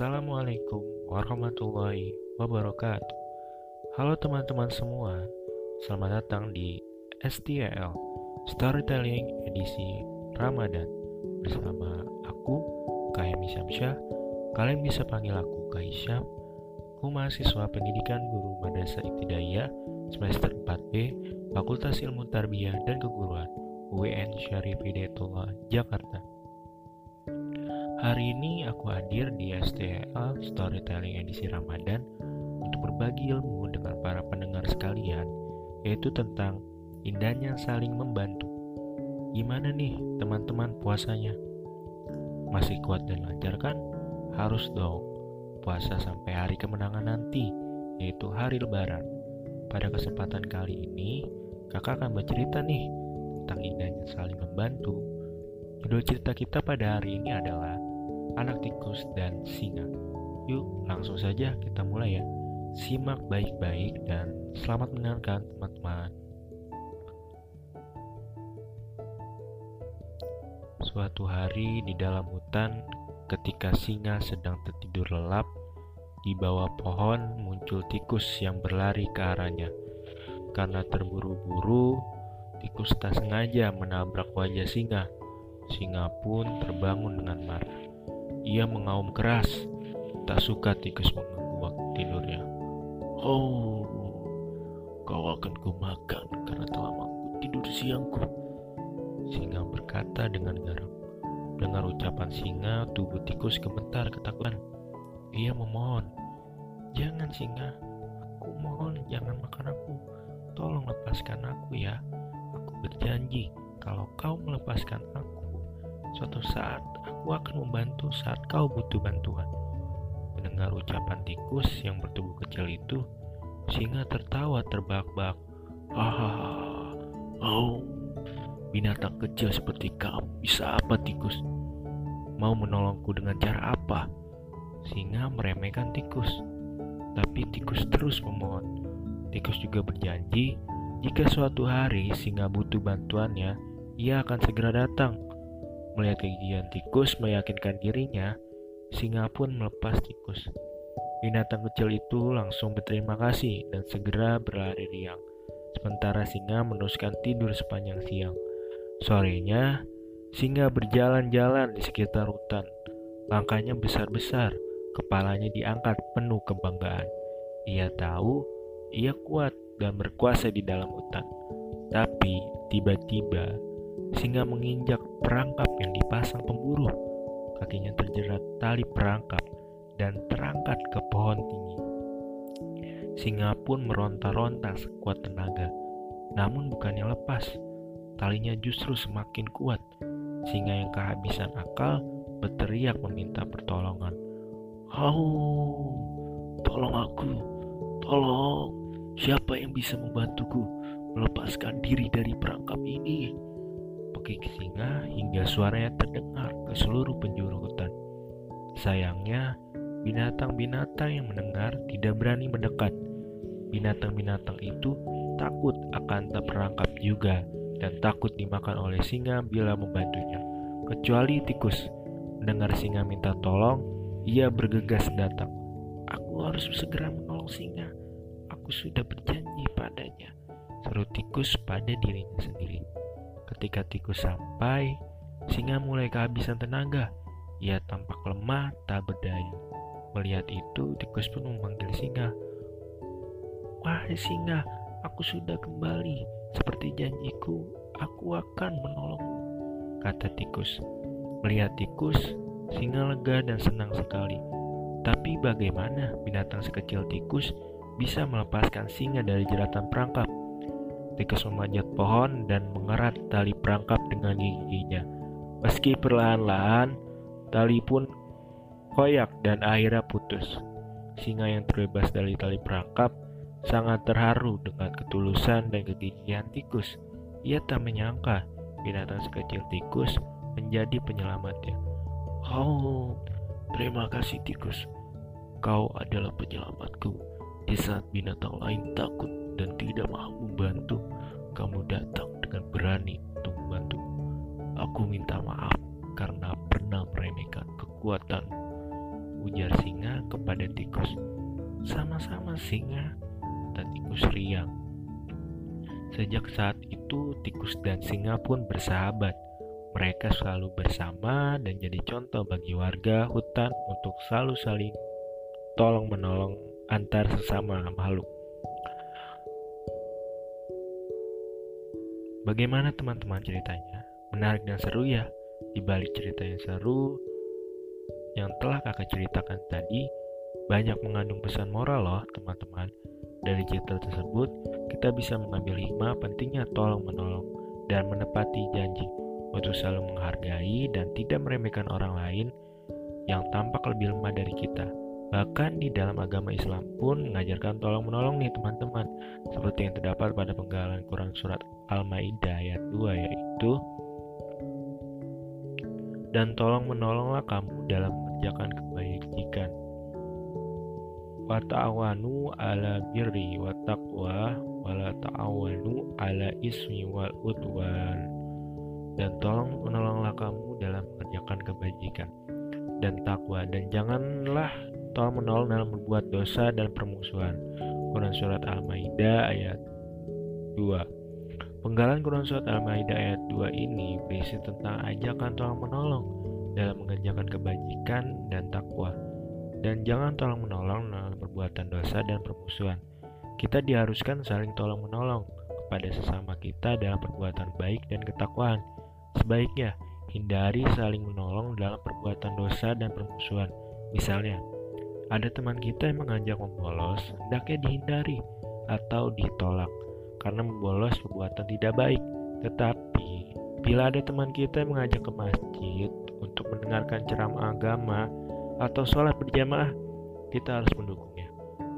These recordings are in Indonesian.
Assalamualaikum warahmatullahi wabarakatuh. Halo teman-teman semua, selamat datang di STL Storytelling edisi Ramadan bersama aku Kahemi Syamsyah. Kalian bisa panggil aku Kahisyam. Aku mahasiswa pendidikan guru Madrasah Ibtidaiyah semester 4B Fakultas Ilmu Tarbiyah dan Keguruan UIN Syarif Hidayatullah Jakarta. Hari ini aku hadir di STL Storytelling edisi Ramadan untuk berbagi ilmu dengan para pendengar sekalian, yaitu tentang indahnya saling membantu. Gimana nih teman-teman puasanya? Masih kuat dan lancar kan? Harus dong. Puasa sampai hari kemenangan nanti, yaitu hari lebaran. Pada kesempatan kali ini, kakak akan bercerita nih tentang indahnya saling membantu. Judul cerita kita pada hari ini adalah anak tikus dan singa. Yuk, langsung saja kita mulai ya. Simak baik-baik dan selamat mendengarkan teman-teman. Suatu hari di dalam hutan, ketika singa sedang tertidur lelap, di bawah pohon muncul tikus yang berlari ke arahnya. Karena terburu-buru, tikus tak sengaja menabrak wajah singa. Singa pun terbangun dengan marah. Ia mengaum keras, tak suka tikus mengganggu waktu tidurnya. Oh, kau akan kumakan karena telah mengganggu tidur siangku. Singa berkata dengan garam. Dengar ucapan singa, tubuh tikus gemetar ketakutan. Ia memohon, Jangan singa, aku mohon jangan makan aku. Tolong lepaskan aku ya. Aku berjanji kalau kau melepaskan aku, Suatu saat aku akan membantu saat kau butuh bantuan. Mendengar ucapan tikus yang bertubuh kecil itu, singa tertawa terbahak-bahak. Ah, oh, binatang kecil seperti kamu bisa apa tikus? Mau menolongku dengan cara apa? Singa meremehkan tikus, tapi tikus terus memohon. Tikus juga berjanji jika suatu hari singa butuh bantuannya, ia akan segera datang. Melihat kegigihan tikus meyakinkan dirinya, singa pun melepas tikus. Binatang kecil itu langsung berterima kasih dan segera berlari riang. Sementara singa meneruskan tidur sepanjang siang. Sorenya, singa berjalan-jalan di sekitar hutan. Langkahnya besar-besar, kepalanya diangkat penuh kebanggaan. Ia tahu ia kuat dan berkuasa di dalam hutan. Tapi tiba-tiba Singa menginjak perangkap yang dipasang pemburu. Kakinya terjerat tali perangkap dan terangkat ke pohon tinggi. Singa pun meronta-ronta sekuat tenaga, namun bukannya lepas. Talinya justru semakin kuat. Singa yang kehabisan akal berteriak meminta pertolongan. Oh, tolong aku, tolong. Siapa yang bisa membantuku melepaskan diri dari perangkap ini? Pekik singa hingga suaranya terdengar ke seluruh penjuru hutan. Sayangnya, binatang-binatang yang mendengar tidak berani mendekat. Binatang-binatang itu takut akan terperangkap juga dan takut dimakan oleh singa bila membantunya. Kecuali tikus, mendengar singa minta tolong, ia bergegas datang. Aku harus segera menolong singa. Aku sudah berjanji padanya, seru tikus pada dirinya sendiri. Ketika tikus sampai, singa mulai kehabisan tenaga. Ia tampak lemah, tak berdaya. Melihat itu, tikus pun memanggil singa. Wahai singa, aku sudah kembali. Seperti janjiku, aku akan menolongmu, kata tikus. Melihat tikus, singa lega dan senang sekali. Tapi bagaimana binatang sekecil tikus bisa melepaskan singa dari jeratan perangkap? Tikus memanjat pohon dan mengerat tali perangkap dengan giginya. Meski perlahan-lahan, tali pun koyak dan akhirnya putus. Singa yang terbebas dari tali perangkap sangat terharu dengan ketulusan dan kegigihan tikus. Ia tak menyangka binatang sekecil tikus menjadi penyelamatnya. Oh, terima kasih tikus. Kau adalah penyelamatku di saat binatang lain takut dan tidak mau membantu, kamu datang dengan berani untuk membantu. Aku minta maaf karena pernah meremehkan kekuatan. ujar singa kepada tikus. Sama-sama singa, kata tikus riang. Sejak saat itu, tikus dan singa pun bersahabat. Mereka selalu bersama dan jadi contoh bagi warga hutan untuk selalu saling tolong-menolong antar sesama makhluk. Bagaimana teman-teman ceritanya? Menarik dan seru ya? Di balik cerita yang seru yang telah kakak ceritakan tadi, banyak mengandung pesan moral loh teman-teman. Dari cerita tersebut, kita bisa mengambil hikmah pentingnya tolong menolong dan menepati janji untuk selalu menghargai dan tidak meremehkan orang lain yang tampak lebih lemah dari kita. Bahkan di dalam agama Islam pun mengajarkan tolong menolong nih teman-teman Seperti yang terdapat pada penggalan Quran Surat Al-Ma'idah ayat 2 yaitu Dan tolong menolonglah kamu dalam mengerjakan kebajikan. Wa ta'awanu ala birri wa taqwa wa la ta'awanu ala ismi wal udwan. Dan tolong menolonglah kamu dalam mengerjakan kebajikan dan takwa. Dan janganlah tolong menolong dalam berbuat dosa dan permusuhan. Quran Surat Al-Ma'idah ayat 2 Penggalan Quran Surat Al-Ma'idah ayat 2 ini berisi tentang ajakan tolong menolong dalam mengerjakan kebajikan dan takwa dan jangan tolong menolong dalam perbuatan dosa dan permusuhan. Kita diharuskan saling tolong menolong kepada sesama kita dalam perbuatan baik dan ketakwaan. Sebaiknya, hindari saling menolong dalam perbuatan dosa dan permusuhan. Misalnya, ada teman kita yang mengajak membolos, hendaknya dihindari atau ditolak karena membolos perbuatan tidak baik. Tetapi, bila ada teman kita yang mengajak ke masjid untuk mendengarkan ceramah agama atau sholat berjamaah, kita harus mendukungnya.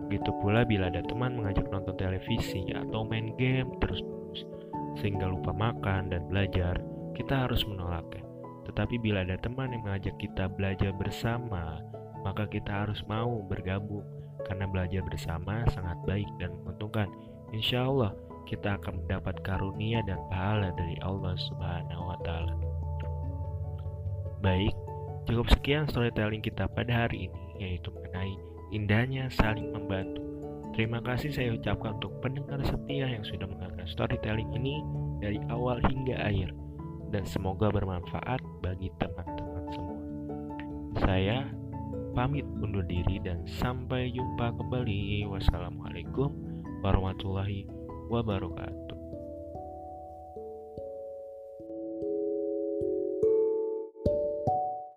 Begitu pula bila ada teman mengajak nonton televisi atau main game terus-menerus, sehingga lupa makan dan belajar, kita harus menolaknya. Tetapi bila ada teman yang mengajak kita belajar bersama, maka kita harus mau bergabung karena belajar bersama sangat baik dan menguntungkan. Insya Allah kita akan mendapat karunia dan pahala dari Allah Subhanahu wa Ta'ala. Baik, cukup sekian storytelling kita pada hari ini, yaitu mengenai indahnya saling membantu. Terima kasih saya ucapkan untuk pendengar setia yang sudah mendengarkan storytelling ini dari awal hingga akhir dan semoga bermanfaat bagi teman-teman semua. Saya pamit undur diri dan sampai jumpa kembali. Wassalamualaikum warahmatullahi wabarakatuh.